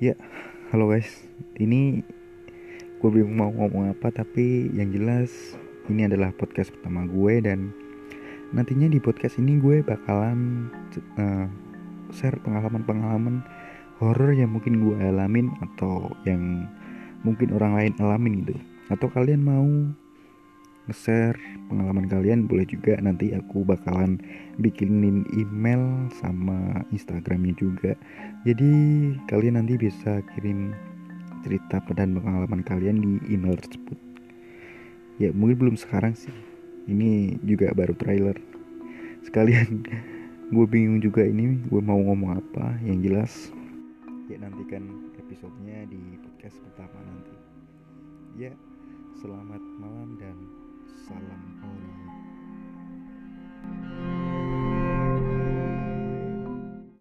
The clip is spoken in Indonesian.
Ya, halo guys. Ini gue bingung mau ngomong apa, tapi yang jelas ini adalah podcast pertama gue dan nantinya di podcast ini gue bakalan uh, share pengalaman-pengalaman horor yang mungkin gue alamin atau yang mungkin orang lain alamin gitu. Atau kalian mau nge-share pengalaman kalian boleh juga nanti aku bakalan bikinin email sama Instagramnya juga. Jadi kalian nanti bisa kirim cerita dan pengalaman kalian di email tersebut. Ya mungkin belum sekarang sih. Ini juga baru trailer. Sekalian gue bingung juga ini gue mau ngomong apa yang jelas. Ya nantikan episodenya di podcast pertama nanti. Ya selamat malam dan